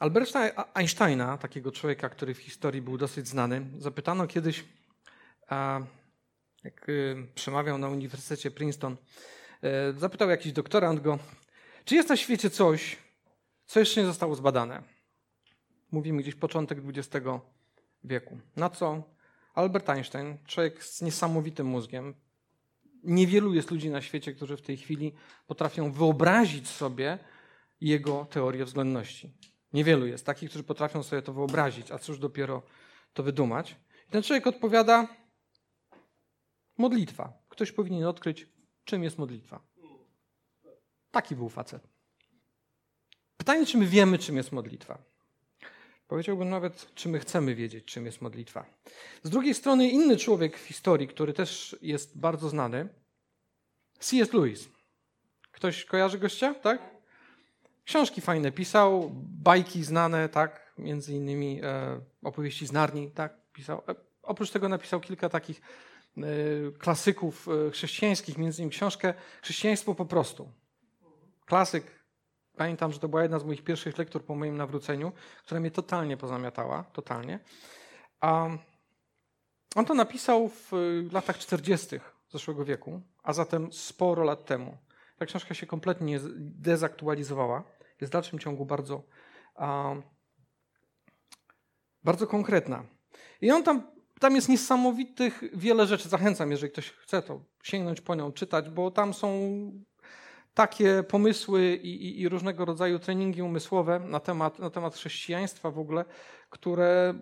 Alberta Einsteina, takiego człowieka, który w historii był dosyć znany, zapytano kiedyś, jak y, przemawiał na Uniwersytecie Princeton, e, zapytał jakiś doktorant go, czy jest na świecie coś, co jeszcze nie zostało zbadane? Mówimy gdzieś początek XX wieku. Na co Albert Einstein, człowiek z niesamowitym mózgiem, niewielu jest ludzi na świecie, którzy w tej chwili potrafią wyobrazić sobie jego teorię względności. Niewielu jest takich, którzy potrafią sobie to wyobrazić, a cóż dopiero to wydumać. I ten człowiek odpowiada: modlitwa. Ktoś powinien odkryć, czym jest modlitwa. Taki był facet. Pytanie, czy my wiemy, czym jest modlitwa. Powiedziałbym nawet, czy my chcemy wiedzieć, czym jest modlitwa. Z drugiej strony, inny człowiek w historii, który też jest bardzo znany, C.S. Lewis. Ktoś kojarzy gościa, tak? Książki fajne pisał, bajki znane, tak? Między innymi e, opowieści z Narni, tak? Pisał. E, oprócz tego napisał kilka takich e, klasyków e, chrześcijańskich, między innymi książkę Chrześcijaństwo po prostu. Klasyk Pamiętam, że to była jedna z moich pierwszych lektur po moim nawróceniu, która mnie totalnie pozamiatała, totalnie. A on to napisał w latach 40. zeszłego wieku, a zatem sporo lat temu. Ta książka się kompletnie dezaktualizowała. Jest w dalszym ciągu bardzo, a, bardzo konkretna. I on tam, tam jest niesamowitych wiele rzeczy. Zachęcam, jeżeli ktoś chce to sięgnąć po nią, czytać, bo tam są takie pomysły i, i, i, różnego rodzaju treningi umysłowe na temat, na temat chrześcijaństwa w ogóle, które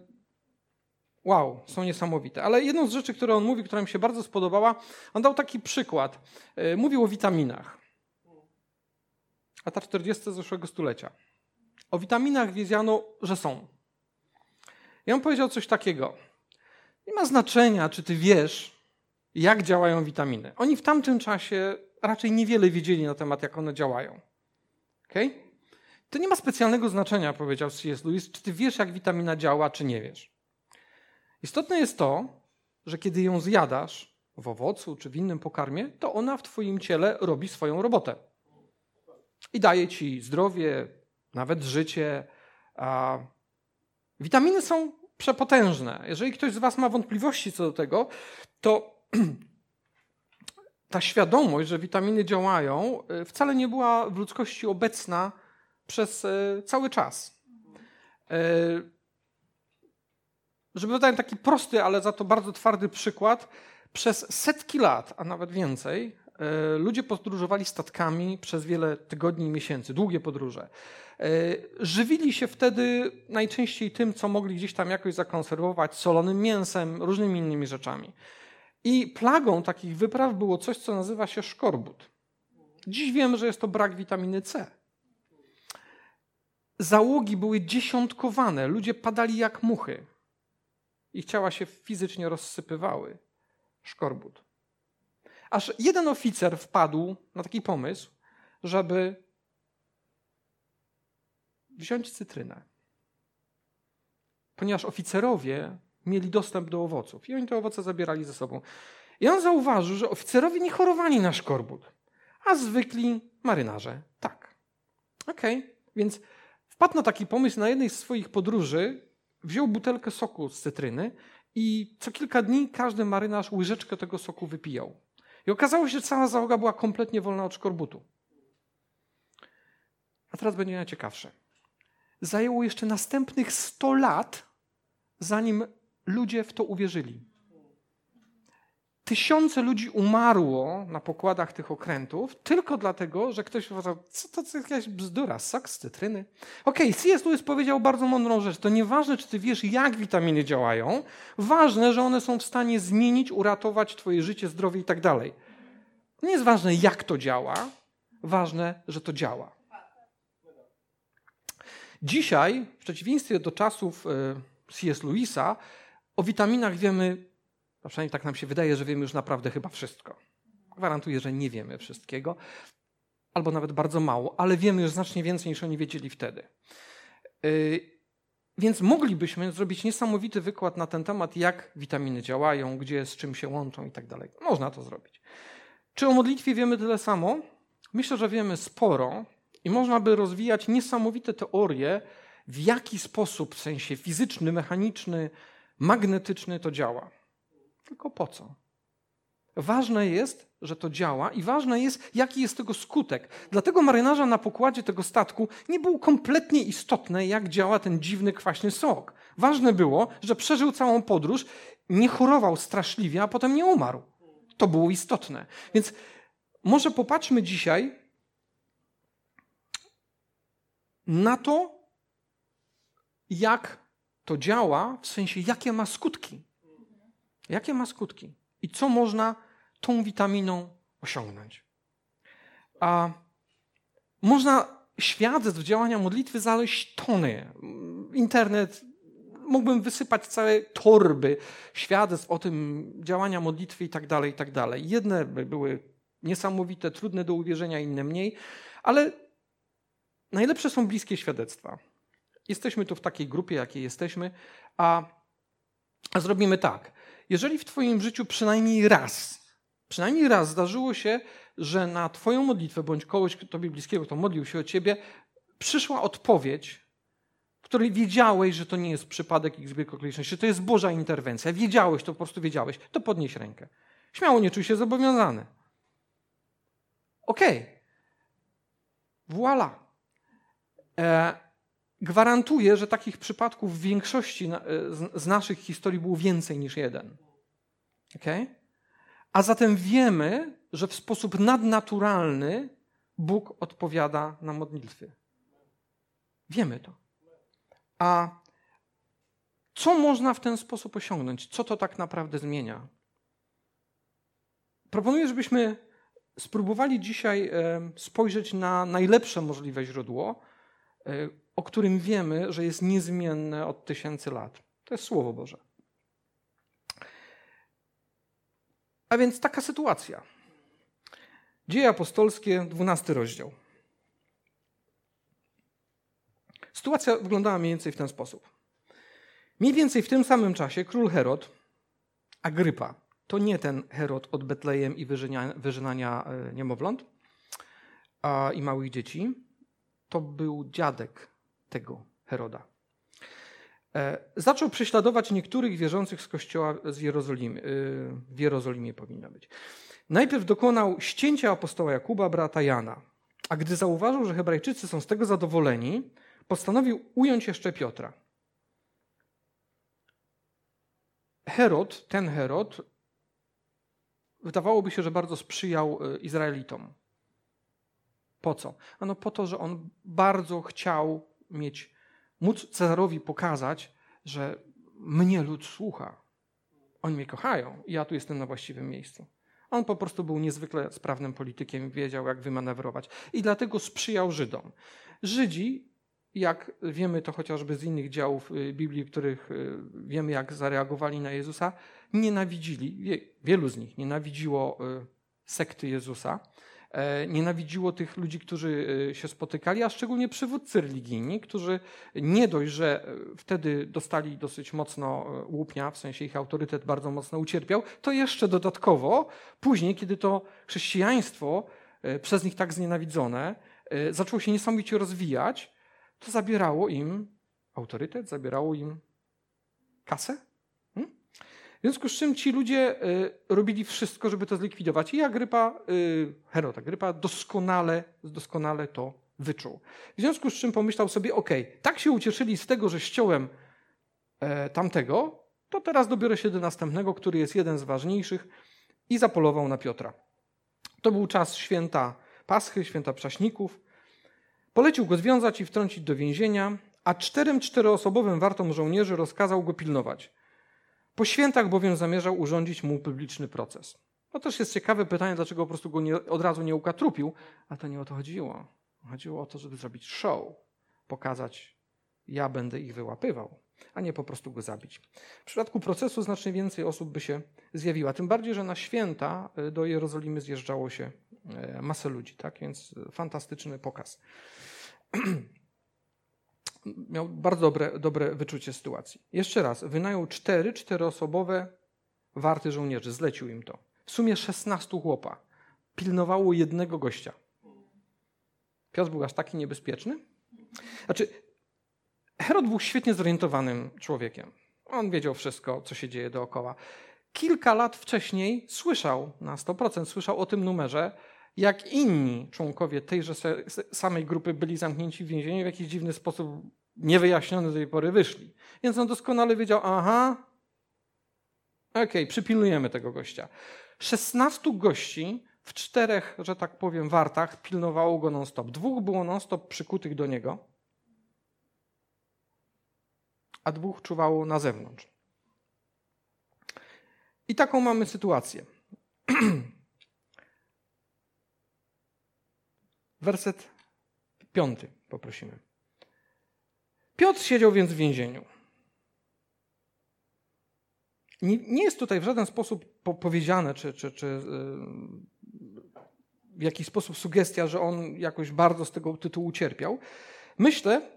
wow, są niesamowite. Ale jedną z rzeczy, które on mówi, która mi się bardzo spodobała, on dał taki przykład. E, mówił o witaminach. Lata 40. zeszłego stulecia. O witaminach wiedziano, że są. I on powiedział coś takiego. Nie ma znaczenia, czy ty wiesz, jak działają witaminy. Oni w tamtym czasie raczej niewiele wiedzieli na temat, jak one działają. Okay? To nie ma specjalnego znaczenia, powiedział C.S. Lewis, czy ty wiesz, jak witamina działa, czy nie wiesz. Istotne jest to, że kiedy ją zjadasz w owocu czy w innym pokarmie, to ona w twoim ciele robi swoją robotę. I daje ci zdrowie, nawet życie. A witaminy są przepotężne. Jeżeli ktoś z Was ma wątpliwości co do tego, to ta świadomość, że witaminy działają, y, wcale nie była w ludzkości obecna przez y, cały czas. Y, żeby dać taki prosty, ale za to bardzo twardy przykład, przez setki lat, a nawet więcej, ludzie podróżowali statkami przez wiele tygodni i miesięcy, długie podróże. Żywili się wtedy najczęściej tym, co mogli gdzieś tam jakoś zakonserwować, solonym mięsem, różnymi innymi rzeczami. I plagą takich wypraw było coś, co nazywa się szkorbut. Dziś wiemy, że jest to brak witaminy C. Załogi były dziesiątkowane, ludzie padali jak muchy. Ich ciała się fizycznie rozsypywały. Szkorbut. Aż jeden oficer wpadł na taki pomysł, żeby wziąć cytrynę. Ponieważ oficerowie mieli dostęp do owoców i oni te owoce zabierali ze sobą. I on zauważył, że oficerowie nie chorowali na szkorbut, a zwykli marynarze tak. Okej, okay. więc wpadł na taki pomysł na jednej z swoich podróży, wziął butelkę soku z cytryny i co kilka dni każdy marynarz łyżeczkę tego soku wypijał. I okazało się, że cała załoga była kompletnie wolna od szkorbutu. A teraz będzie najciekawsze. Zajęło jeszcze następnych 100 lat, zanim ludzie w to uwierzyli. Tysiące ludzi umarło na pokładach tych okrętów tylko dlatego, że ktoś uważał, co to jest jakaś bzdura, sok z cytryny. Okej, okay, C.S. Lewis powiedział bardzo mądrą rzecz. To nieważne, czy ty wiesz, jak witaminy działają, ważne, że one są w stanie zmienić, uratować twoje życie, zdrowie i tak dalej. Nie jest ważne, jak to działa, ważne, że to działa. Dzisiaj, w przeciwieństwie do czasów e, C.S. Lewisa, o witaminach wiemy, a przynajmniej tak nam się wydaje, że wiemy już naprawdę chyba wszystko. Gwarantuję, że nie wiemy wszystkiego, albo nawet bardzo mało, ale wiemy już znacznie więcej niż oni wiedzieli wtedy. Yy, więc moglibyśmy zrobić niesamowity wykład na ten temat, jak witaminy działają, gdzie, z czym się łączą i tak dalej. Można to zrobić. Czy o modlitwie wiemy tyle samo? Myślę, że wiemy sporo i można by rozwijać niesamowite teorie, w jaki sposób, w sensie fizyczny, mechaniczny, magnetyczny to działa. Tylko po co? Ważne jest, że to działa i ważne jest, jaki jest tego skutek. Dlatego marynarza na pokładzie tego statku nie było kompletnie istotne, jak działa ten dziwny kwaśny sok. Ważne było, że przeżył całą podróż, nie chorował straszliwie, a potem nie umarł. To było istotne. Więc może popatrzmy dzisiaj na to, jak to działa, w sensie jakie ma skutki. Jakie ma skutki i co można tą witaminą osiągnąć. A można świadectw działania modlitwy znaleźć tony. Internet, mógłbym wysypać całe torby świadectw o tym działania modlitwy i tak dalej, i tak dalej. Jedne były niesamowite, trudne do uwierzenia, inne mniej, ale najlepsze są bliskie świadectwa. Jesteśmy tu w takiej grupie, jakiej jesteśmy, a zrobimy tak. Jeżeli w Twoim życiu przynajmniej raz, przynajmniej raz zdarzyło się, że na Twoją modlitwę bądź kogoś Tobie bliskiego, kto modlił się o Ciebie, przyszła odpowiedź, w której wiedziałeś, że to nie jest przypadek i zbieg okoliczności, to jest Boża interwencja, wiedziałeś, to po prostu wiedziałeś, to podnieś rękę. Śmiało nie czuj się zobowiązany. Okej. Okay. Voila. E, gwarantuję, że takich przypadków w większości e, z naszych historii było więcej niż jeden. Okay? A zatem wiemy, że w sposób nadnaturalny Bóg odpowiada na modlitwy. Wiemy to. A co można w ten sposób osiągnąć? Co to tak naprawdę zmienia? Proponuję, żebyśmy spróbowali dzisiaj e, spojrzeć na najlepsze możliwe źródło, o którym wiemy, że jest niezmienne od tysięcy lat. To jest Słowo Boże. A więc taka sytuacja. Dzieje apostolskie, 12 rozdział. Sytuacja wyglądała mniej więcej w ten sposób. Mniej więcej w tym samym czasie król Herod, Agrypa, to nie ten Herod od Betlejem i wyżynania, wyżynania e, niemowląt a, i małych dzieci, to był dziadek tego Heroda. E, zaczął prześladować niektórych wierzących z kościoła z Jerozolimy. W Jerozolimie powinno być. Najpierw dokonał ścięcia apostoła Jakuba, brata Jana. A gdy zauważył, że Hebrajczycy są z tego zadowoleni, postanowił ująć jeszcze Piotra. Herod, ten Herod, wydawałoby się, że bardzo sprzyjał e, Izraelitom. Po co? Ano po to, że on bardzo chciał mieć, móc Cezarowi pokazać, że mnie lud słucha. Oni mnie kochają i ja tu jestem na właściwym miejscu. On po prostu był niezwykle sprawnym politykiem, wiedział, jak wymanewrować. I dlatego sprzyjał Żydom. Żydzi, jak wiemy to chociażby z innych działów y, Biblii, których y, wiemy, jak zareagowali na Jezusa, nienawidzili, wielu z nich nienawidziło y, sekty Jezusa nienawidziło tych ludzi, którzy e, się spotykali, a szczególnie przywódcy religijni, którzy nie dość, że e, wtedy dostali dosyć mocno łupnia, w sensie ich autorytet bardzo mocno ucierpiał, to jeszcze dodatkowo później, kiedy to chrześcijaństwo przez nich tak znienawidzone zaczęło się niesamowicie rozwijać, to zabierało im autorytet, zabierało im kasę, w związku z czym ci ludzie y, robili wszystko, żeby to zlikwidować. I Agrypa, y, Herod Agrypa doskonale, doskonale to wyczuł. W związku z czym pomyślał sobie, ok, tak się ucieszyli z tego, że ściąłem e, tamtego, to teraz dobiorę się do następnego, który jest jeden z ważniejszych i zapolował na Piotra. To był czas święta Paschy, święta Prześników. Polecił go związać i wtrącić do więzienia, a czterem czteroosobowym wartom żołnierzy rozkazał go pilnować – po świętach bowiem zamierzał urządzić mu publiczny proces. To też jest ciekawe pytanie, dlaczego po prostu go nie, od razu nie ukatrupił, a to nie o to chodziło. Chodziło o to, żeby zrobić show, pokazać, ja będę ich wyłapywał, a nie po prostu go zabić. W przypadku procesu znacznie więcej osób by się zjawiła, tym bardziej, że na święta y, do Jerozolimy zjeżdżało się y, masę ludzi, tak? więc fantastyczny pokaz. miał bardzo dobre, dobre wyczucie sytuacji. Jeszcze raz, wynajął cztery czteroosobowe warty żołnierzy, zlecił im to. W sumie 16 chłopa. Pilnowało jednego gościa. Piotr był aż taki niebezpieczny? Znaczy, Herod był świetnie zorientowanym człowiekiem. On wiedział wszystko, co się dzieje dookoła. Kilka lat wcześniej słyszał, na 100% słyszał o tym numerze, jak inni członkowie tejże samej grupy byli zamknięci w więzieniu w jakiś dziwny sposób niewyjaśniony do tej pory wyszli. Więc on doskonale wiedział, aha, okej, okay, przypilnujemy tego gościa. 16 gości w czterech, że tak powiem, wartach pilnowało go non-stop. Dwóch było non-stop przykutych do niego, a dwóch czuwało na zewnątrz. I taką mamy sytuację. Werset piąty poprosimy. Piotr siedział więc w więzieniu. Nie, nie jest tutaj w żaden sposób po powiedziane, czy, czy, czy yy, w jakiś sposób sugestia, że on jakoś bardzo z tego tytułu cierpiał. Myślę,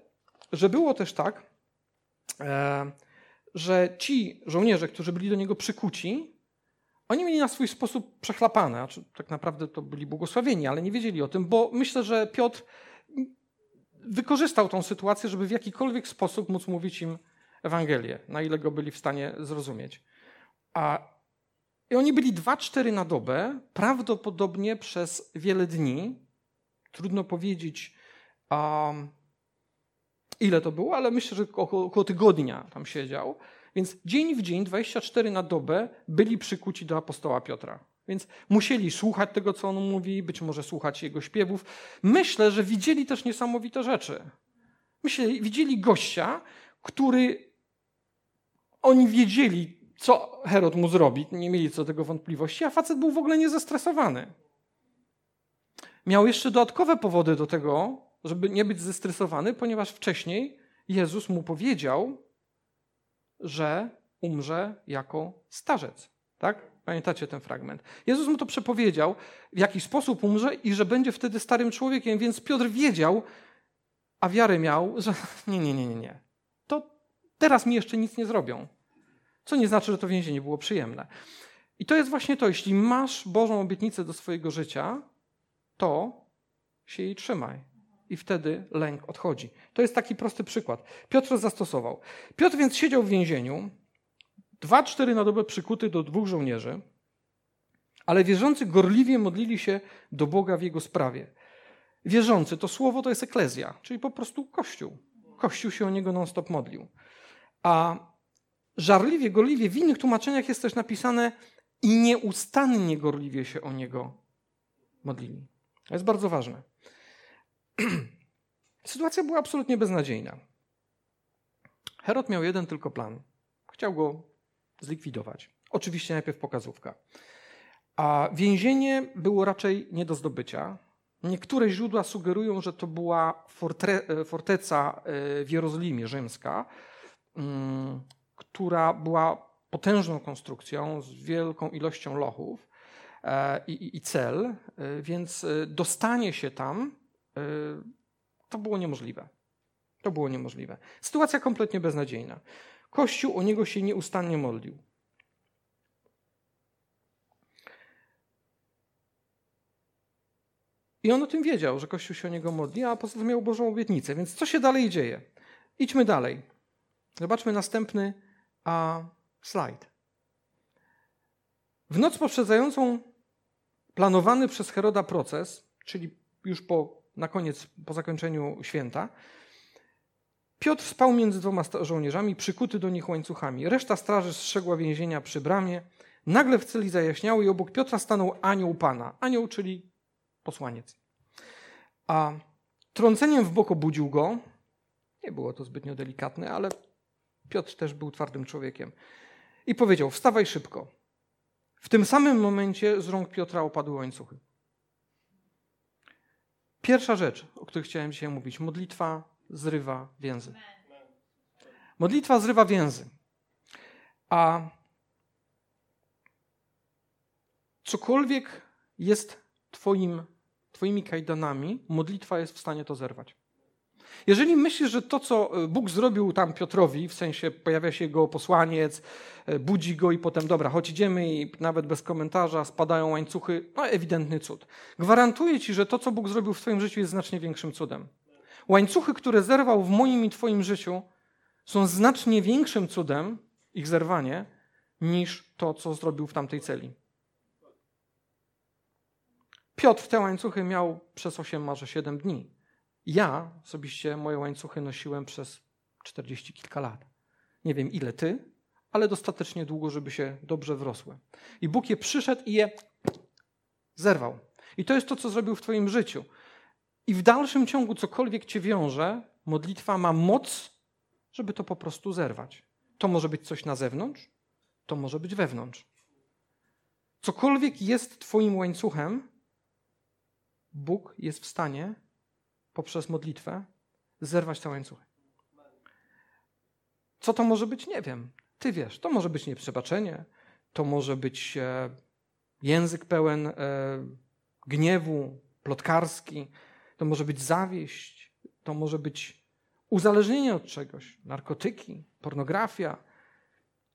że było też tak, e, że ci żołnierze, którzy byli do niego przykuci, oni mieli na swój sposób przechlapane, znaczy tak naprawdę to byli błogosławieni, ale nie wiedzieli o tym, bo myślę, że Piotr wykorzystał tą sytuację, żeby w jakikolwiek sposób móc mówić im Ewangelię, na ile go byli w stanie zrozumieć. A i oni byli 2-4 na dobę, prawdopodobnie przez wiele dni. Trudno powiedzieć, um, ile to było, ale myślę, że około, około tygodnia tam siedział. Więc dzień w dzień, 24 na dobę, byli przykuci do apostoła Piotra. Więc musieli słuchać tego, co on mówi, być może słuchać jego śpiewów. Myślę, że widzieli też niesamowite rzeczy. Myśleli, widzieli gościa, który oni wiedzieli, co Herod mu zrobi, nie mieli co do tego wątpliwości, a facet był w ogóle niezestresowany. Miał jeszcze dodatkowe powody do tego, żeby nie być zestresowany, ponieważ wcześniej Jezus mu powiedział, że umrze jako starzec. Tak? Pamiętacie ten fragment? Jezus mu to przepowiedział, w jaki sposób umrze i że będzie wtedy starym człowiekiem, więc Piotr wiedział, a wiarę miał, że nie, nie, nie, nie, nie. To teraz mi jeszcze nic nie zrobią. Co nie znaczy, że to więzienie było przyjemne. I to jest właśnie to, jeśli masz Bożą obietnicę do swojego życia, to się jej trzymaj. I wtedy lęk odchodzi. To jest taki prosty przykład. Piotr zastosował. Piotr więc siedział w więzieniu, dwa, cztery na dobę przykuty do dwóch żołnierzy, ale wierzący gorliwie modlili się do Boga w jego sprawie. Wierzący, to słowo to jest eklezja, czyli po prostu Kościół. Kościół się o niego non-stop modlił. A żarliwie, gorliwie, w innych tłumaczeniach jest też napisane i nieustannie gorliwie się o niego modlili. To jest bardzo ważne. Sytuacja była absolutnie beznadziejna. Herod miał jeden tylko plan. Chciał go zlikwidować. Oczywiście najpierw pokazówka. A więzienie było raczej nie do zdobycia. Niektóre źródła sugerują, że to była forteca e, w Jerozolimie rzymska, mm, która była potężną konstrukcją z wielką ilością lochów e, i, i cel, e, więc dostanie się tam to było niemożliwe. To było niemożliwe. Sytuacja kompletnie beznadziejna. Kościół o niego się nieustannie modlił. I on o tym wiedział, że Kościół się o niego modli, a poza tym miał Bożą obietnicę. Więc co się dalej dzieje? Idźmy dalej. Zobaczmy następny a, slajd. W noc poprzedzającą planowany przez Heroda proces, czyli już po, na koniec, po zakończeniu święta, Piotr spał między dwoma żołnierzami, przykuty do nich łańcuchami. Reszta straży strzegła więzienia przy bramie. Nagle w celi zajaśniało i obok Piotra stanął anioł Pana. Anioł, czyli posłaniec. A trąceniem w bok obudził go. Nie było to zbytnio delikatne, ale Piotr też był twardym człowiekiem. I powiedział: Wstawaj szybko. W tym samym momencie z rąk Piotra opadły łańcuchy. Pierwsza rzecz, o której chciałem dzisiaj mówić: modlitwa zrywa więzy. Modlitwa zrywa więzy. A cokolwiek jest twoim, Twoimi kajdanami, modlitwa jest w stanie to zerwać. Jeżeli myślisz, że to, co e, Bóg zrobił tam Piotrowi, w sensie pojawia się jego posłaniec, e, budzi go i potem, dobra, chodź idziemy i nawet bez komentarza spadają łańcuchy, no ewidentny cud. Gwarantuję Ci, że to, co Bóg zrobił w Twoim życiu jest znacznie większym cudem. Łańcuchy, które zerwał w moim i Twoim życiu, są znacznie większym cudem, ich zerwanie, niż to, co zrobił w tamtej celi. Piotr te łańcuchy miał przez 8, może 7 dni. Ja osobiście moje łańcuchy nosiłem przez 40 kilka lat. Nie wiem ile ty, ale dostatecznie długo, żeby się dobrze wrosły. I Bóg je przyszedł i je zerwał. I to jest to, co zrobił w Twoim życiu. I w dalszym ciągu, cokolwiek Cię wiąże, modlitwa ma moc, żeby to po prostu zerwać. To może być coś na zewnątrz, to może być wewnątrz. Cokolwiek jest Twoim łańcuchem, Bóg jest w stanie poprzez modlitwę zerwać te łańcuchy. Co to może być? Nie wiem. Ty wiesz. To może być nieprzebaczenie, to może być e, język pełen e, gniewu, plotkarski, to może być zawieść, to może być uzależnienie od czegoś, narkotyki, pornografia.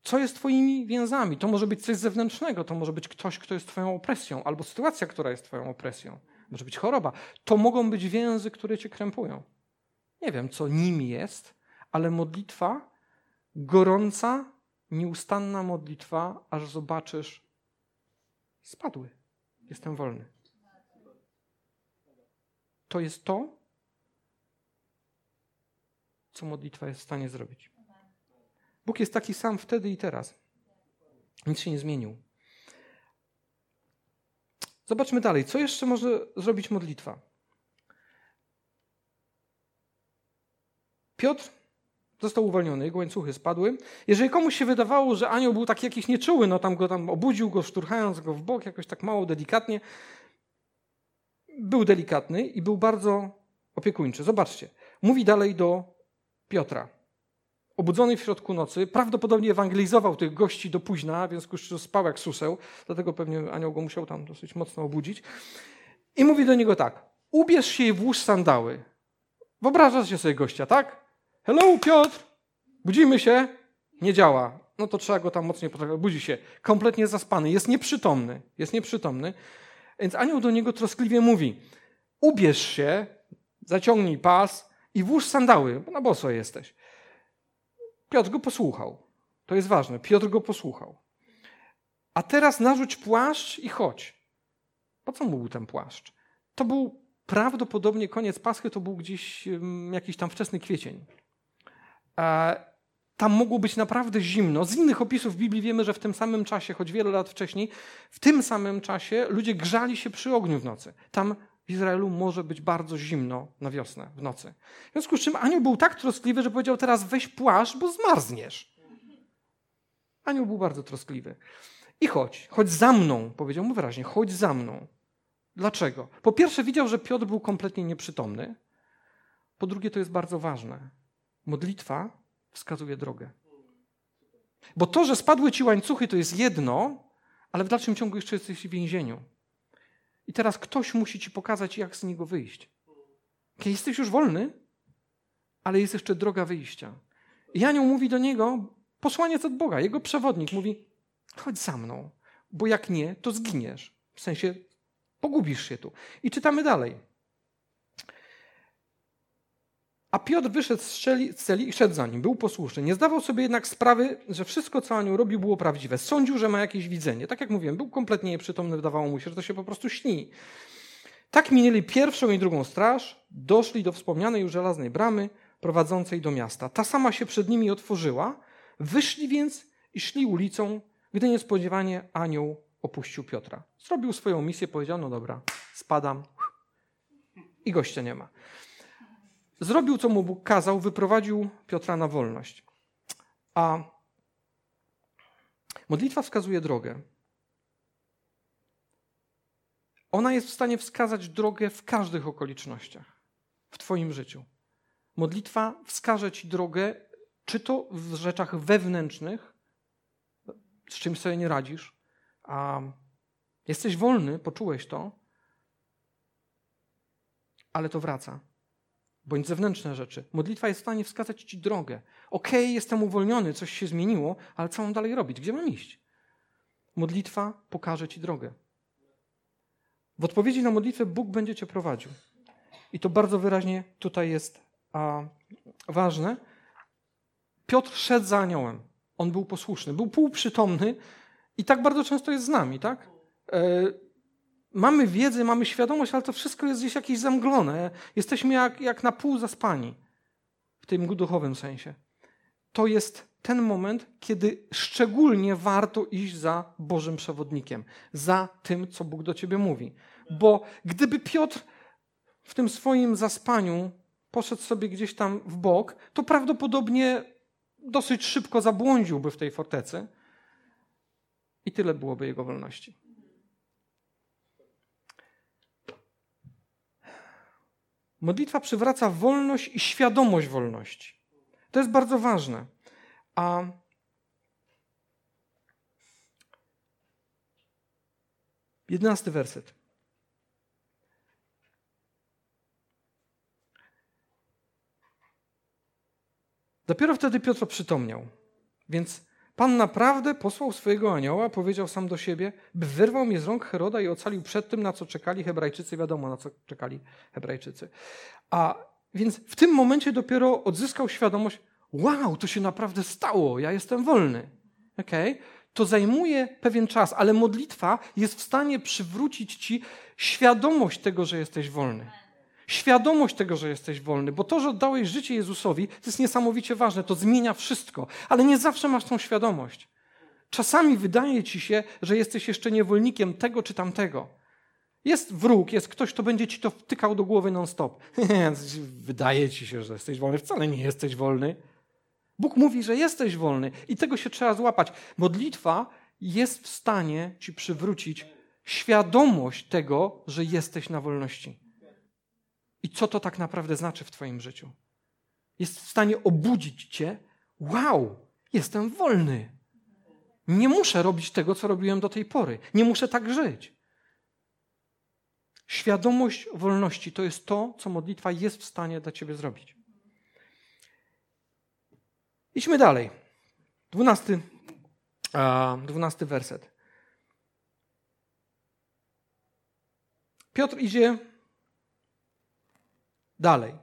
Co jest Twoimi więzami? To może być coś zewnętrznego, to może być ktoś, kto jest Twoją opresją, albo sytuacja, która jest Twoją opresją. Może być choroba. To mogą być więzy, które Cię krępują. Nie wiem, co nimi jest, ale modlitwa gorąca, nieustanna modlitwa, aż zobaczysz, spadły. Jestem wolny. To jest to, co modlitwa jest w stanie zrobić. Bóg jest taki sam wtedy i teraz. Nic się nie zmienił. Zobaczmy dalej. Co jeszcze może zrobić modlitwa? Piotr został uwolniony, jego łańcuchy spadły. Jeżeli komuś się wydawało, że anioł był taki jakiś nieczuły, no tam go tam obudził go, szturchając go w bok, jakoś tak mało delikatnie, był delikatny i był bardzo opiekuńczy. Zobaczcie, mówi dalej do Piotra. Obudzony w środku nocy, prawdopodobnie ewangelizował tych gości do późna, w związku z czym spał jak suseł, dlatego pewnie anioł go musiał tam dosyć mocno obudzić. I mówi do niego tak, ubierz się i włóż sandały. Wyobrażasz się sobie gościa, tak? Hello, Piotr! Budzimy się? Nie działa. No to trzeba go tam mocniej potraktować. Budzi się. Kompletnie zaspany. Jest nieprzytomny. Jest nieprzytomny. Więc anioł do niego troskliwie mówi: Ubierz się, zaciągnij pas i włóż sandały, bo na boso jesteś. Piotr go posłuchał. To jest ważne. Piotr go posłuchał. A teraz narzuć płaszcz i chodź. Po co mu był ten płaszcz? To był prawdopodobnie koniec Paschy, to był gdzieś jakiś tam wczesny kwiecień. Tam mogło być naprawdę zimno. Z innych opisów Biblii wiemy, że w tym samym czasie, choć wiele lat wcześniej, w tym samym czasie ludzie grzali się przy ogniu w nocy. Tam Izraelu może być bardzo zimno na wiosnę, w nocy. W związku z czym Anioł był tak troskliwy, że powiedział teraz weź płaszcz, bo zmarzniesz. Anioł był bardzo troskliwy. I chodź, chodź za mną, powiedział mu wyraźnie, chodź za mną. Dlaczego? Po pierwsze widział, że Piotr był kompletnie nieprzytomny. Po drugie, to jest bardzo ważne. Modlitwa wskazuje drogę. Bo to, że spadły ci łańcuchy, to jest jedno, ale w dalszym ciągu jeszcze jesteś w więzieniu. I teraz ktoś musi ci pokazać, jak z niego wyjść. Jesteś już wolny, ale jest jeszcze droga wyjścia. I Anioł mówi do niego, posłaniec od Boga, jego przewodnik, mówi: chodź za mną, bo jak nie, to zginiesz. W sensie pogubisz się tu. I czytamy dalej. A Piotr wyszedł z celi i szedł za nim. Był posłuszny. Nie zdawał sobie jednak sprawy, że wszystko, co Anioł robił, było prawdziwe. Sądził, że ma jakieś widzenie. Tak jak mówiłem, był kompletnie nieprzytomny, wydawało mu się, że to się po prostu śni. Tak minęli pierwszą i drugą straż, doszli do wspomnianej już żelaznej bramy prowadzącej do miasta. Ta sama się przed nimi otworzyła. Wyszli więc i szli ulicą, gdy niespodziewanie anioł opuścił Piotra. Zrobił swoją misję, powiedział, no dobra, spadam i gościa nie ma zrobił, co mu Bóg kazał, wyprowadził Piotra na wolność. A modlitwa wskazuje drogę. Ona jest w stanie wskazać drogę w każdych okolicznościach w Twoim życiu. Modlitwa wskaże Ci drogę, czy to w rzeczach wewnętrznych, z czym sobie nie radzisz, a jesteś wolny, poczułeś to, ale to wraca bądź zewnętrzne rzeczy. Modlitwa jest w stanie wskazać Ci drogę. Okej, okay, jestem uwolniony, coś się zmieniło, ale co mam dalej robić? Gdzie mam iść? Modlitwa pokaże Ci drogę. W odpowiedzi na modlitwę Bóg będzie Cię prowadził. I to bardzo wyraźnie tutaj jest a, ważne. Piotr szedł za aniołem. On był posłuszny, był półprzytomny i tak bardzo często jest z nami, tak? E, mamy wiedzę, mamy świadomość, ale to wszystko jest gdzieś jakieś zamglone. Jesteśmy jak, jak na pół zaspani w tym duchowym sensie. To jest ten moment, kiedy szczególnie warto iść za Bożym przewodnikiem, za tym, co Bóg do ciebie mówi. Bo gdyby Piotr w tym swoim zaspaniu poszedł sobie gdzieś tam w bok, to prawdopodobnie dosyć szybko zabłądziłby w tej fortecy i tyle byłoby jego wolności. Modlitwa przywraca wolność i świadomość wolności. To jest bardzo ważne. A jedenasty werset. Dopiero wtedy Piotr przytomniał. Więc Pan naprawdę posłał swojego anioła, powiedział sam do siebie, by wyrwał mnie z rąk Heroda i ocalił przed tym, na co czekali Hebrajczycy. Wiadomo, na co czekali Hebrajczycy. A więc w tym momencie dopiero odzyskał świadomość, wow, to się naprawdę stało, ja jestem wolny. Okay? To zajmuje pewien czas, ale modlitwa jest w stanie przywrócić ci świadomość tego, że jesteś wolny. Świadomość tego, że jesteś wolny, bo to, że oddałeś życie Jezusowi, to jest niesamowicie ważne, to zmienia wszystko, ale nie zawsze masz tą świadomość. Czasami wydaje ci się, że jesteś jeszcze niewolnikiem tego czy tamtego. Jest wróg, jest ktoś, kto będzie ci to wtykał do głowy non-stop. wydaje ci się, że jesteś wolny, wcale nie jesteś wolny. Bóg mówi, że jesteś wolny i tego się trzeba złapać. Modlitwa jest w stanie ci przywrócić świadomość tego, że jesteś na wolności. I co to tak naprawdę znaczy w Twoim życiu? Jest w stanie obudzić Cię. Wow, jestem wolny. Nie muszę robić tego, co robiłem do tej pory. Nie muszę tak żyć. Świadomość wolności to jest to, co modlitwa jest w stanie dla Ciebie zrobić. Idźmy dalej. Dwunasty, dwunasty werset. Piotr idzie dalej.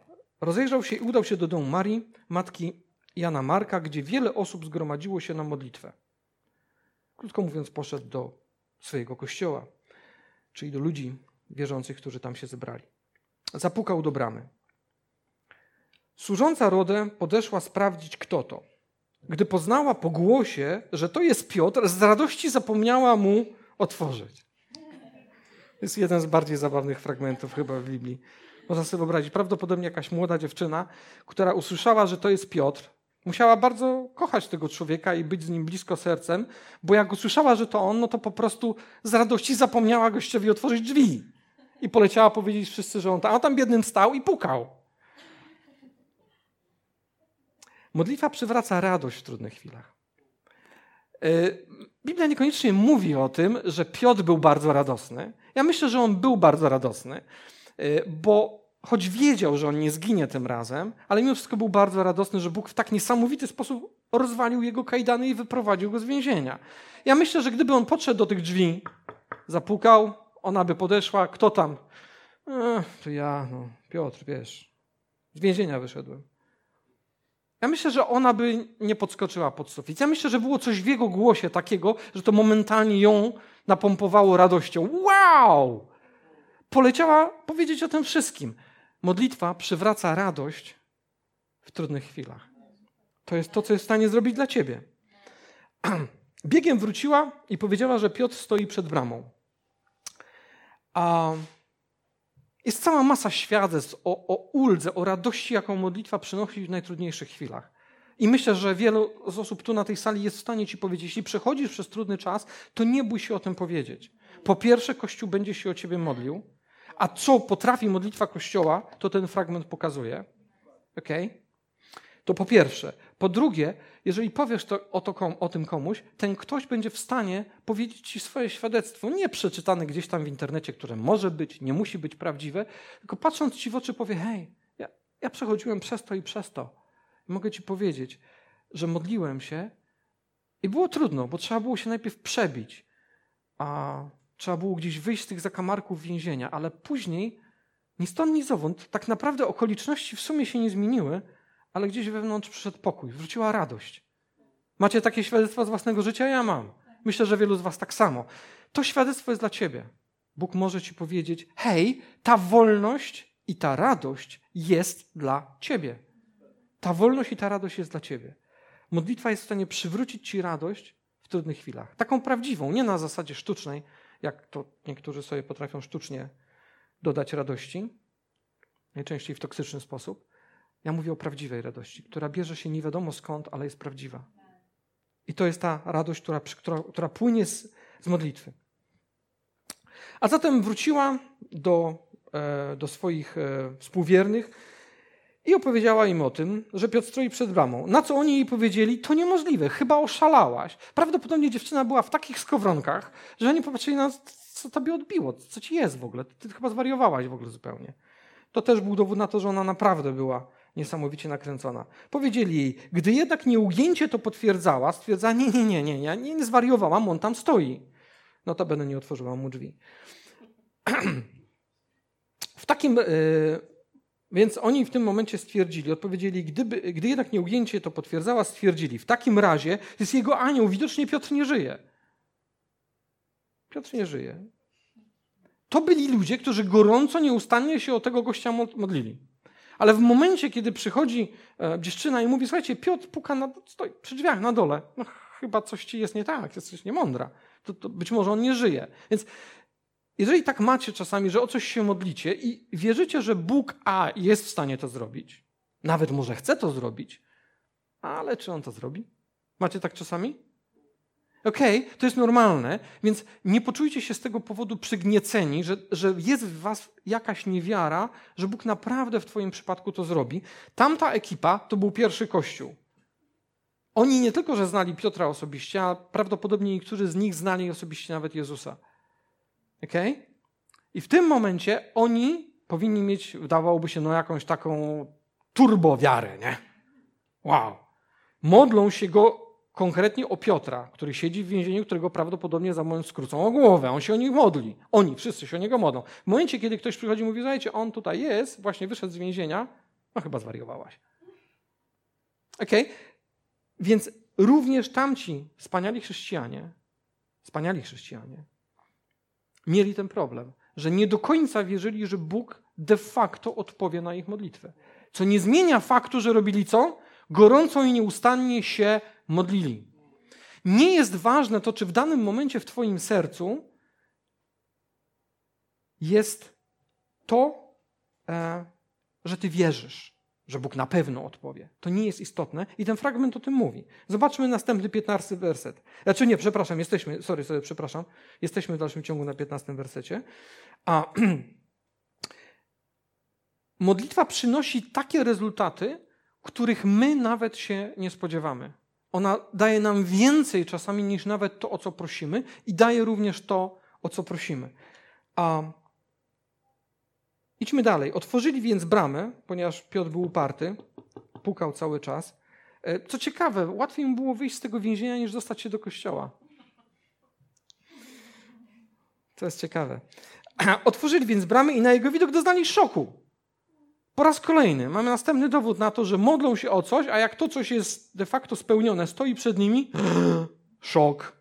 Rozejrzał się i udał się do domu Marii, matki Jana Marka, gdzie wiele osób zgromadziło się na modlitwę. Krótko mówiąc, poszedł do swojego kościoła, czyli do ludzi wierzących, którzy tam się zebrali. Zapukał do bramy. Służąca Rodę podeszła sprawdzić, kto to. Gdy poznała po głosie, że to jest Piotr, z radości zapomniała mu otworzyć. Jest jeden z bardziej zabawnych fragmentów chyba w Biblii. Można sobie wyobrazić, prawdopodobnie jakaś młoda dziewczyna, która usłyszała, że to jest Piotr, musiała bardzo kochać tego człowieka i być z nim blisko sercem, bo jak usłyszała, że to on, no to po prostu z radości zapomniała gościowi otworzyć drzwi. I poleciała powiedzieć wszyscy, że on tam, a on tam biednym stał i pukał. Modlitwa przywraca radość w trudnych chwilach. E, Biblia niekoniecznie mówi o tym, że Piotr był bardzo radosny. Ja myślę, że on był bardzo radosny, bo choć wiedział, że on nie zginie tym razem, ale mimo wszystko był bardzo radosny, że Bóg w tak niesamowity sposób rozwalił jego kajdany i wyprowadził go z więzienia. Ja myślę, że gdyby on podszedł do tych drzwi, zapukał, ona by podeszła, kto tam? Ech, to ja, no, Piotr, wiesz, z więzienia wyszedłem. Ja myślę, że ona by nie podskoczyła pod sufit. Ja myślę, że było coś w jego głosie takiego, że to momentalnie ją napompowało radością. Wow! Poleciała powiedzieć o tym wszystkim. Modlitwa przywraca radość w trudnych chwilach. To jest to, co jest w stanie zrobić dla ciebie. Biegiem wróciła i powiedziała, że Piotr stoi przed bramą. A jest cała masa świadectw o, o uldze, o radości, jaką modlitwa przynosi w najtrudniejszych chwilach. I myślę, że wielu z osób tu na tej sali jest w stanie ci powiedzieć, jeśli przechodzisz przez trudny czas, to nie bój się o tym powiedzieć. Po pierwsze, Kościół będzie się o ciebie modlił, a co potrafi modlitwa Kościoła, to ten fragment pokazuje. Okay? To po pierwsze. Po drugie, jeżeli powiesz to, o, to, o tym komuś, ten ktoś będzie w stanie powiedzieć ci swoje świadectwo, nie przeczytane gdzieś tam w internecie, które może być, nie musi być prawdziwe, tylko patrząc ci w oczy powie, hej, ja, ja przechodziłem przez to i przez to. Mogę ci powiedzieć, że modliłem się i było trudno, bo trzeba było się najpierw przebić, a trzeba było gdzieś wyjść z tych zakamarków więzienia, ale później, ni stąd, ni zowąd, tak naprawdę okoliczności w sumie się nie zmieniły, ale gdzieś wewnątrz przyszedł pokój, wróciła radość. Macie takie świadectwo z własnego życia? Ja mam. Myślę, że wielu z Was tak samo. To świadectwo jest dla Ciebie. Bóg może Ci powiedzieć: hej, ta wolność i ta radość jest dla Ciebie. Ta wolność i ta radość jest dla Ciebie. Modlitwa jest w stanie przywrócić Ci radość w trudnych chwilach. Taką prawdziwą, nie na zasadzie sztucznej, jak to niektórzy sobie potrafią sztucznie dodać radości, najczęściej w toksyczny sposób. Ja mówię o prawdziwej radości, która bierze się nie wiadomo skąd, ale jest prawdziwa. I to jest ta radość, która, która, która płynie z, z modlitwy. A zatem wróciła do, e, do swoich e, współwiernych i opowiedziała im o tym, że Piotr stoi przed bramą. Na co oni jej powiedzieli, to niemożliwe, chyba oszalałaś. Prawdopodobnie dziewczyna była w takich skowronkach, że oni popatrzyli na co tobie odbiło, co ci jest w ogóle. Ty chyba zwariowałaś w ogóle zupełnie. To też był dowód na to, że ona naprawdę była niesamowicie nakręcona. Powiedzieli jej, gdy jednak nieugięcie to potwierdzała, stwierdzała, nie, nie, nie, nie, ja nie, nie zwariowałam, on tam stoi. No to będę nie otworzyła mu drzwi. w takim... Yy, więc oni w tym momencie stwierdzili, odpowiedzieli, gdyby, gdy jednak nieugięcie to potwierdzała, stwierdzili, w takim razie jest jego anioł, widocznie Piotr nie żyje. Piotr nie żyje. To byli ludzie, którzy gorąco, nieustannie się o tego gościa modlili. Ale w momencie, kiedy przychodzi e, dziewczyna i mówi, słuchajcie, Piotr puka na, stoi przy drzwiach na dole, no chyba coś ci jest nie tak, jesteś niemądra. To, to być może on nie żyje. Więc jeżeli tak macie czasami, że o coś się modlicie i wierzycie, że Bóg A jest w stanie to zrobić, nawet może chce to zrobić, ale czy on to zrobi? Macie tak czasami? Okej, okay, to jest normalne, więc nie poczujcie się z tego powodu przygnieceni, że, że jest w was jakaś niewiara, że Bóg naprawdę w twoim przypadku to zrobi. Tamta ekipa to był pierwszy kościół. Oni nie tylko, że znali Piotra osobiście, a prawdopodobnie niektórzy z nich znali osobiście nawet Jezusa. Okay? I w tym momencie oni powinni mieć, wydawałoby się, no jakąś taką turbowiarę, nie? Wow. Modlą się go konkretnie o Piotra, który siedzi w więzieniu, którego prawdopodobnie za moment skrócą o głowę. On się o nich modli. Oni, wszyscy się o niego modlą. W momencie, kiedy ktoś przychodzi i mówi, słuchajcie, on tutaj jest, właśnie wyszedł z więzienia, no chyba zwariowałaś. Okej? Okay? Więc również tamci wspaniali chrześcijanie, wspaniali chrześcijanie, mieli ten problem, że nie do końca wierzyli, że Bóg de facto odpowie na ich modlitwę. Co nie zmienia faktu, że robili co? Gorąco i nieustannie się modlili. Nie jest ważne to, czy w danym momencie w Twoim sercu jest to, e, że Ty wierzysz, że Bóg na pewno odpowie. To nie jest istotne i ten fragment o tym mówi. Zobaczmy następny, 15 werset. Znaczy nie, przepraszam, jesteśmy, sorry, sorry, przepraszam, jesteśmy w dalszym ciągu na 15 wersecie. A modlitwa przynosi takie rezultaty, których my nawet się nie spodziewamy. Ona daje nam więcej czasami niż nawet to, o co prosimy, i daje również to, o co prosimy. A idźmy dalej. Otworzyli więc bramę, ponieważ Piotr był uparty, pukał cały czas. E, co ciekawe, łatwiej mu było wyjść z tego więzienia niż dostać się do kościoła. To jest ciekawe. Otworzyli więc bramy i na jego widok doznali szoku. Po raz kolejny mamy następny dowód na to, że modlą się o coś, a jak to coś jest de facto spełnione, stoi przed nimi, szok.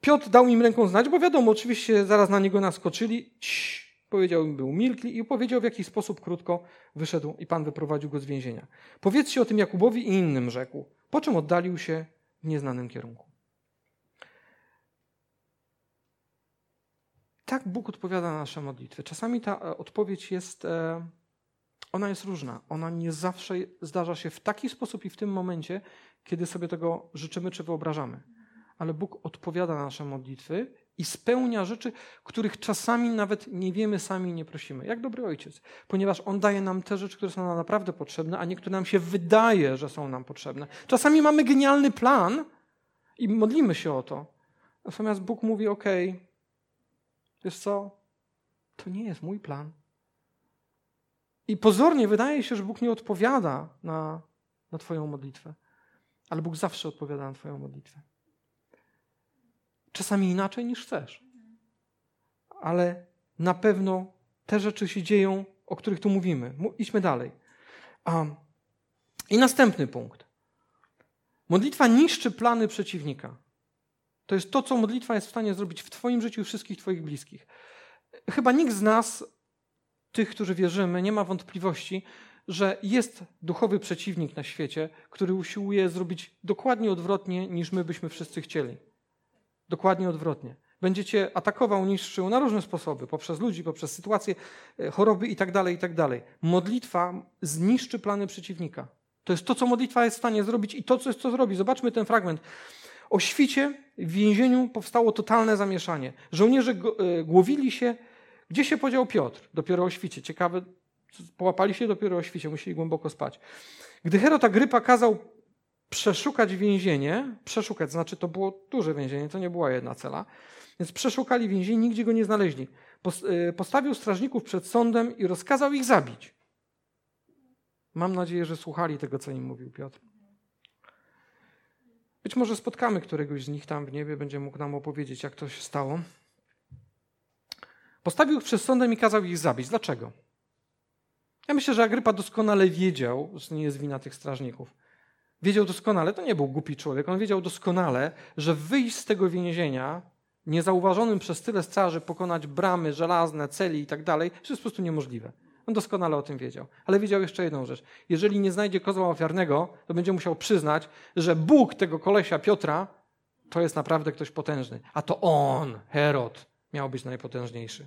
Piotr dał im ręką znać, bo wiadomo, oczywiście zaraz na niego naskoczyli. Cii, powiedział im, był milkli i powiedział w jaki sposób krótko wyszedł i Pan wyprowadził go z więzienia. Powiedzcie o tym Jakubowi i innym rzekł, po czym oddalił się w nieznanym kierunku. Tak Bóg odpowiada na nasze modlitwy. Czasami ta e, odpowiedź jest... E, ona jest różna. Ona nie zawsze zdarza się w taki sposób i w tym momencie, kiedy sobie tego życzymy czy wyobrażamy. Ale Bóg odpowiada na nasze modlitwy i spełnia rzeczy, których czasami nawet nie wiemy, sami nie prosimy. Jak dobry ojciec, ponieważ On daje nam te rzeczy, które są nam naprawdę potrzebne, a niektóre nam się wydaje, że są nam potrzebne. Czasami mamy genialny plan i modlimy się o to. Natomiast Bóg mówi: OK, wiesz co? To nie jest mój plan. I pozornie wydaje się, że Bóg nie odpowiada na, na Twoją modlitwę, ale Bóg zawsze odpowiada na Twoją modlitwę. Czasami inaczej niż chcesz, ale na pewno te rzeczy się dzieją, o których tu mówimy. Idźmy dalej. A I następny punkt. Modlitwa niszczy plany przeciwnika. To jest to, co modlitwa jest w stanie zrobić w Twoim życiu i wszystkich Twoich bliskich. Chyba nikt z nas, tych, którzy wierzymy, nie ma wątpliwości, że jest duchowy przeciwnik na świecie, który usiłuje zrobić dokładnie odwrotnie, niż my byśmy wszyscy chcieli. Dokładnie odwrotnie. Będziecie atakował, niszczył na różne sposoby, poprzez ludzi, poprzez sytuacje, e, choroby itd., tak. Tak modlitwa zniszczy plany przeciwnika. To jest to, co modlitwa jest w stanie zrobić i to, co jest, co zrobi. Zobaczmy ten fragment. O świcie w więzieniu powstało totalne zamieszanie. Żołnierze e, głowili się. Gdzie się podział Piotr? Dopiero o świcie. Ciekawe, połapali się dopiero o świcie, musieli głęboko spać. Gdy Herod Agrypa kazał przeszukać więzienie, przeszukać, znaczy to było duże więzienie, to nie była jedna cela, więc przeszukali więzienie, nigdzie go nie znaleźli. E, postawił strażników przed sądem i rozkazał ich zabić. Mam nadzieję, że słuchali tego, co im mówił Piotr. Być może spotkamy któregoś z nich tam w niebie, będzie mógł nam opowiedzieć, jak to się stało. Postawił ich przed sądem i kazał ich zabić. Dlaczego? Ja myślę, że Agrypa doskonale wiedział, że nie jest wina tych strażników. Wiedział doskonale, to nie był głupi człowiek, on wiedział doskonale, że wyjść z tego więzienia niezauważonym przez tyle straży, pokonać bramy żelazne, celi i tak dalej, to jest po prostu niemożliwe. On doskonale o tym wiedział. Ale wiedział jeszcze jedną rzecz. Jeżeli nie znajdzie kozła ofiarnego, to będzie musiał przyznać, że Bóg tego kolesia Piotra to jest naprawdę ktoś potężny. A to on, Herod, miał być najpotężniejszy.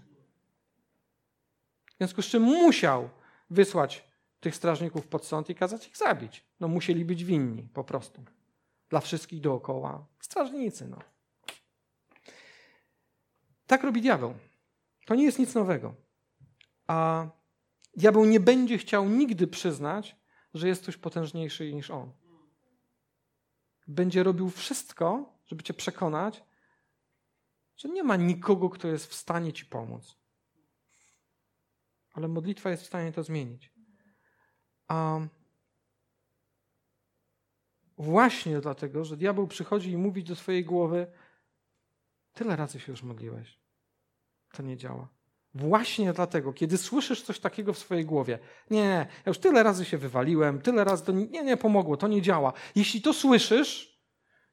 W związku z czym musiał wysłać tych strażników pod sąd i kazać ich zabić. No musieli być winni po prostu. Dla wszystkich dookoła. Strażnicy, no. Tak robi diabeł. To nie jest nic nowego. A diabeł nie będzie chciał nigdy przyznać, że jest ktoś potężniejszy niż on. Będzie robił wszystko, żeby cię przekonać, że nie ma nikogo, kto jest w stanie ci pomóc. Ale modlitwa jest w stanie to zmienić. A właśnie dlatego, że diabeł przychodzi i mówi do swojej głowy: Tyle razy się już modliłeś. To nie działa. Właśnie dlatego, kiedy słyszysz coś takiego w swojej głowie, nie, ja już tyle razy się wywaliłem, tyle razy to nie, nie pomogło, to nie działa. Jeśli to słyszysz,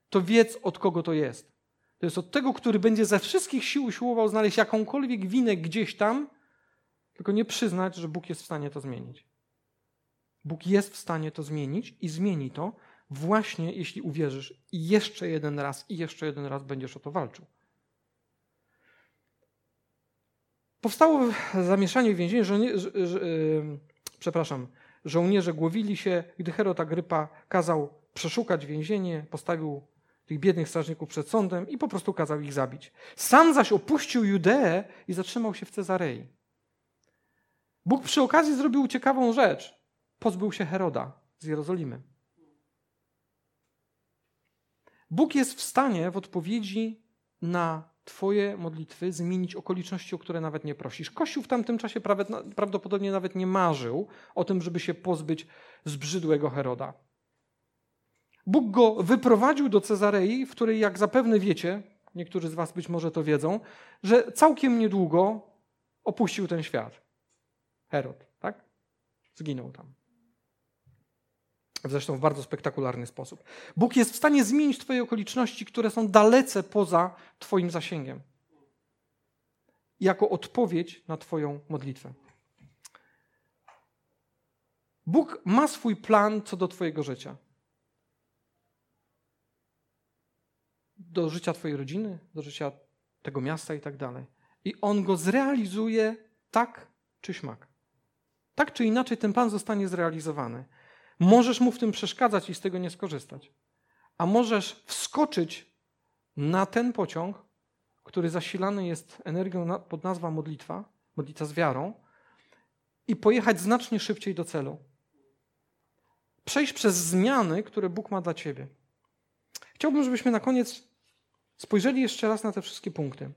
to wiedz od kogo to jest. To jest od tego, który będzie ze wszystkich sił usiłował znaleźć jakąkolwiek winę gdzieś tam, tylko nie przyznać, że Bóg jest w stanie to zmienić. Bóg jest w stanie to zmienić i zmieni to właśnie jeśli uwierzysz i jeszcze jeden raz i jeszcze jeden raz będziesz o to walczył. Powstało zamieszanie w więzieniu, żołnie, yy, przepraszam, żołnierze głowili się, gdy Herod Agrypa kazał przeszukać więzienie, postawił tych biednych strażników przed sądem i po prostu kazał ich zabić. Sam zaś opuścił Judeę i zatrzymał się w Cezarei. Bóg przy okazji zrobił ciekawą rzecz. Pozbył się Heroda z Jerozolimy. Bóg jest w stanie w odpowiedzi na Twoje modlitwy zmienić okoliczności, o które nawet nie prosisz. Kościół w tamtym czasie prawdopodobnie nawet nie marzył o tym, żeby się pozbyć zbrzydłego Heroda. Bóg go wyprowadził do Cezarei, w której, jak zapewne wiecie, niektórzy z Was być może to wiedzą, że całkiem niedługo opuścił ten świat. Herod, tak? Zginął tam. Zresztą w bardzo spektakularny sposób. Bóg jest w stanie zmienić Twoje okoliczności, które są dalece poza Twoim zasięgiem. Jako odpowiedź na Twoją modlitwę. Bóg ma swój plan co do Twojego życia. Do życia Twojej rodziny, do życia tego miasta i tak dalej. I On go zrealizuje tak czy śmak. Tak czy inaczej ten plan zostanie zrealizowany. Możesz mu w tym przeszkadzać i z tego nie skorzystać. A możesz wskoczyć na ten pociąg, który zasilany jest energią pod nazwą modlitwa, modlitwa z wiarą, i pojechać znacznie szybciej do celu. Przejść przez zmiany, które Bóg ma dla ciebie. Chciałbym, żebyśmy na koniec spojrzeli jeszcze raz na te wszystkie punkty,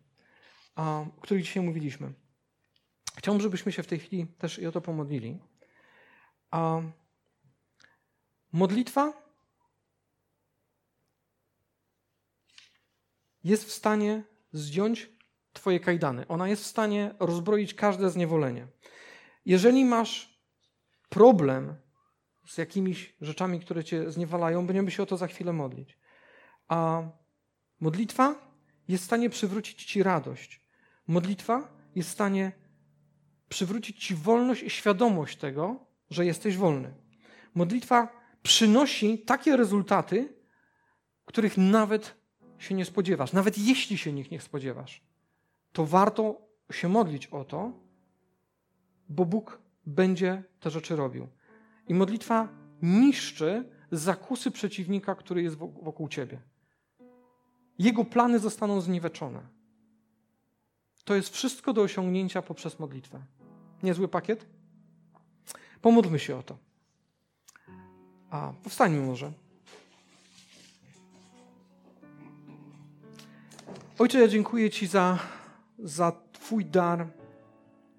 o których dzisiaj mówiliśmy. Chciałbym, żebyśmy się w tej chwili też i o to pomodlili. A Modlitwa jest w stanie zdjąć Twoje kajdany. Ona jest w stanie rozbroić każde zniewolenie. Jeżeli masz problem z jakimiś rzeczami, które cię zniewalają, będziemy się o to za chwilę modlić. A modlitwa jest w stanie przywrócić ci radość. Modlitwa jest w stanie przywrócić ci wolność i świadomość tego, że jesteś wolny. Modlitwa przynosi takie rezultaty, których nawet się nie spodziewasz. Nawet jeśli się nich nie spodziewasz, to warto się modlić o to, bo Bóg będzie te rzeczy robił. I modlitwa niszczy zakusy przeciwnika, który jest wokół ciebie. Jego plany zostaną zniweczone. To jest wszystko do osiągnięcia poprzez modlitwę. Niezły pakiet? Pomódlmy się o to. A, powstańmy może. Ojcze, ja dziękuję Ci za, za Twój dar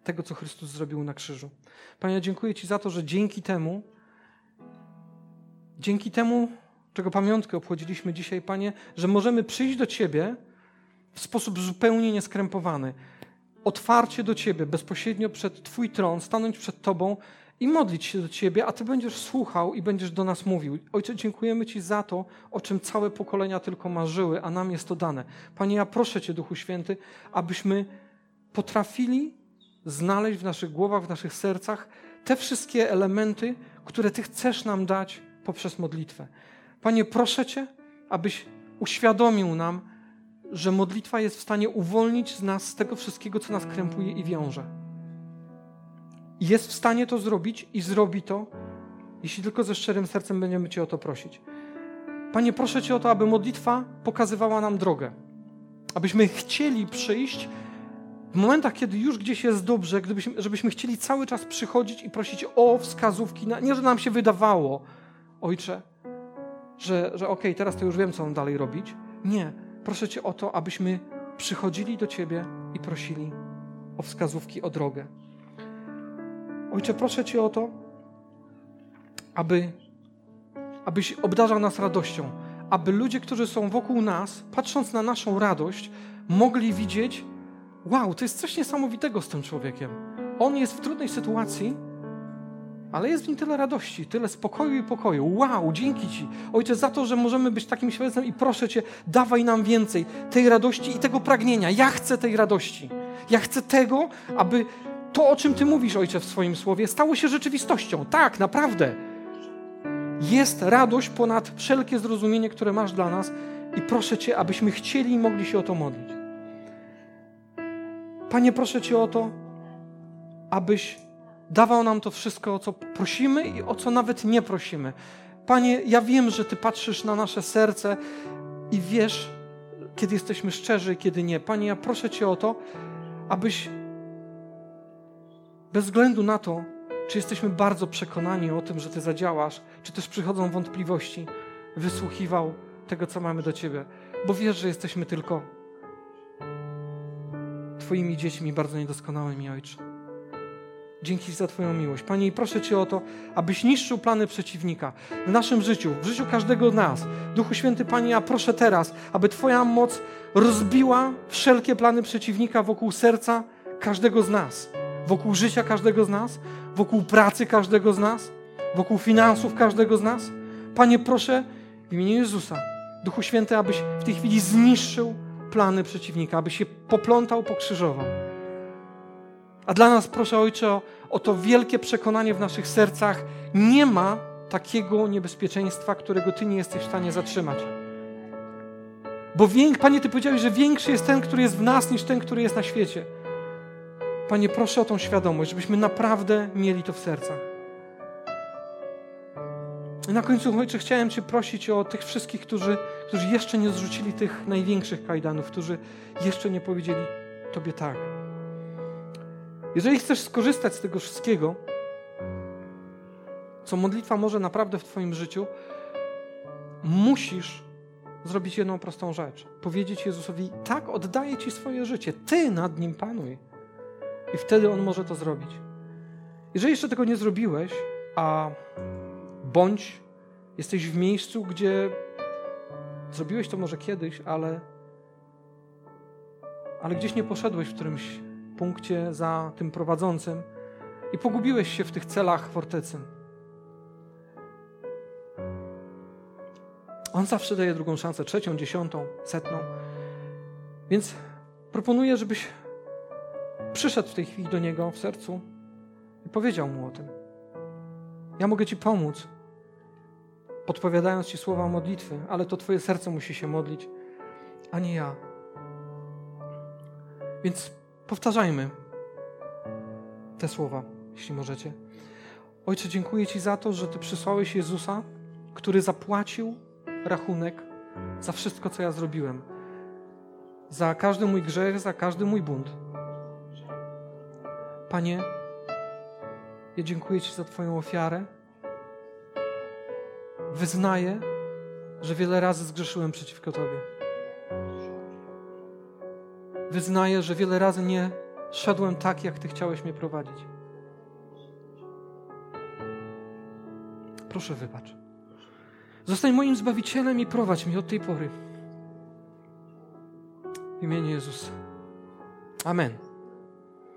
tego, co Chrystus zrobił na krzyżu. Panie, ja dziękuję Ci za to, że dzięki temu, dzięki temu, czego pamiątkę obchodziliśmy dzisiaj, Panie, że możemy przyjść do Ciebie w sposób zupełnie nieskrępowany. Otwarcie do Ciebie, bezpośrednio przed Twój tron, stanąć przed Tobą i modlić się do Ciebie, a Ty będziesz słuchał i będziesz do nas mówił. Ojcze, dziękujemy Ci za to, o czym całe pokolenia tylko marzyły, a nam jest to dane. Panie, ja proszę Cię, Duchu Święty, abyśmy potrafili znaleźć w naszych głowach, w naszych sercach te wszystkie elementy, które Ty chcesz nam dać poprzez modlitwę. Panie, proszę Cię, abyś uświadomił nam, że modlitwa jest w stanie uwolnić z nas z tego wszystkiego, co nas krępuje i wiąże. Jest w stanie to zrobić i zrobi to, jeśli tylko ze szczerym sercem będziemy Cię o to prosić. Panie, proszę Cię o to, aby modlitwa pokazywała nam drogę. Abyśmy chcieli przyjść w momentach, kiedy już gdzieś jest dobrze, gdybyśmy, żebyśmy chcieli cały czas przychodzić i prosić o wskazówki. Nie, że nam się wydawało, Ojcze, że, że okej, okay, teraz to już wiem, co mam dalej robić. Nie. Proszę Cię o to, abyśmy przychodzili do Ciebie i prosili o wskazówki, o drogę. Ojcze, proszę Cię o to, aby, abyś obdarzał nas radością, aby ludzie, którzy są wokół nas, patrząc na naszą radość, mogli widzieć, wow, to jest coś niesamowitego z tym człowiekiem. On jest w trudnej sytuacji, ale jest w nim tyle radości, tyle spokoju i pokoju. Wow, dzięki Ci, Ojcze, za to, że możemy być takim świadectwem i proszę Cię, dawaj nam więcej tej radości i tego pragnienia. Ja chcę tej radości. Ja chcę tego, aby to, o czym Ty mówisz, Ojcze, w swoim słowie, stało się rzeczywistością. Tak, naprawdę. Jest radość ponad wszelkie zrozumienie, które masz dla nas i proszę Cię, abyśmy chcieli i mogli się o to modlić. Panie, proszę Cię o to, abyś dawał nam to wszystko, o co prosimy i o co nawet nie prosimy. Panie, ja wiem, że Ty patrzysz na nasze serce i wiesz, kiedy jesteśmy szczerzy, kiedy nie. Panie, ja proszę Cię o to, abyś bez względu na to, czy jesteśmy bardzo przekonani o tym, że Ty zadziałasz, czy też przychodzą wątpliwości, wysłuchiwał tego, co mamy do Ciebie, bo wiesz, że jesteśmy tylko Twoimi dziećmi bardzo niedoskonałymi, Ojcze. Dzięki za Twoją miłość. Panie, i proszę Cię o to, abyś niszczył plany przeciwnika w naszym życiu, w życiu każdego z nas. Duchu Święty, Panie, ja proszę teraz, aby Twoja moc rozbiła wszelkie plany przeciwnika wokół serca każdego z nas wokół życia każdego z nas, wokół pracy każdego z nas, wokół finansów każdego z nas. Panie, proszę w imieniu Jezusa, Duchu Święty, abyś w tej chwili zniszczył plany przeciwnika, aby się poplątał, pokrzyżował. A dla nas proszę, Ojcze, o, o to wielkie przekonanie w naszych sercach. Nie ma takiego niebezpieczeństwa, którego Ty nie jesteś w stanie zatrzymać. Bo Panie, Ty powiedziałeś, że większy jest ten, który jest w nas, niż ten, który jest na świecie. Panie, proszę o tą świadomość, żebyśmy naprawdę mieli to w sercach. I na końcu, Ojcze, chciałem Cię prosić o tych wszystkich, którzy, którzy jeszcze nie zrzucili tych największych kajdanów, którzy jeszcze nie powiedzieli Tobie tak. Jeżeli chcesz skorzystać z tego wszystkiego, co modlitwa może naprawdę w Twoim życiu, musisz zrobić jedną prostą rzecz. Powiedzieć Jezusowi, tak, oddaję Ci swoje życie. Ty nad nim panuj. I wtedy On może to zrobić. Jeżeli jeszcze tego nie zrobiłeś, a bądź jesteś w miejscu, gdzie zrobiłeś to może kiedyś, ale, ale gdzieś nie poszedłeś w którymś punkcie za tym prowadzącym i pogubiłeś się w tych celach fortecy. On zawsze daje drugą szansę, trzecią, dziesiątą, setną. Więc proponuję, żebyś przyszedł w tej chwili do Niego w sercu i powiedział Mu o tym. Ja mogę Ci pomóc, podpowiadając Ci słowa modlitwy, ale to Twoje serce musi się modlić, a nie ja. Więc powtarzajmy te słowa, jeśli możecie. Ojcze, dziękuję Ci za to, że Ty przysłałeś Jezusa, który zapłacił rachunek za wszystko, co ja zrobiłem. Za każdy mój grzech, za każdy mój bunt. Panie, ja dziękuję Ci za Twoją ofiarę. Wyznaję, że wiele razy zgrzeszyłem przeciwko Tobie. Wyznaję, że wiele razy nie szedłem tak, jak Ty chciałeś mnie prowadzić. Proszę, wybacz. Zostań moim Zbawicielem i prowadź mnie od tej pory. W imieniu Jezusa. Amen.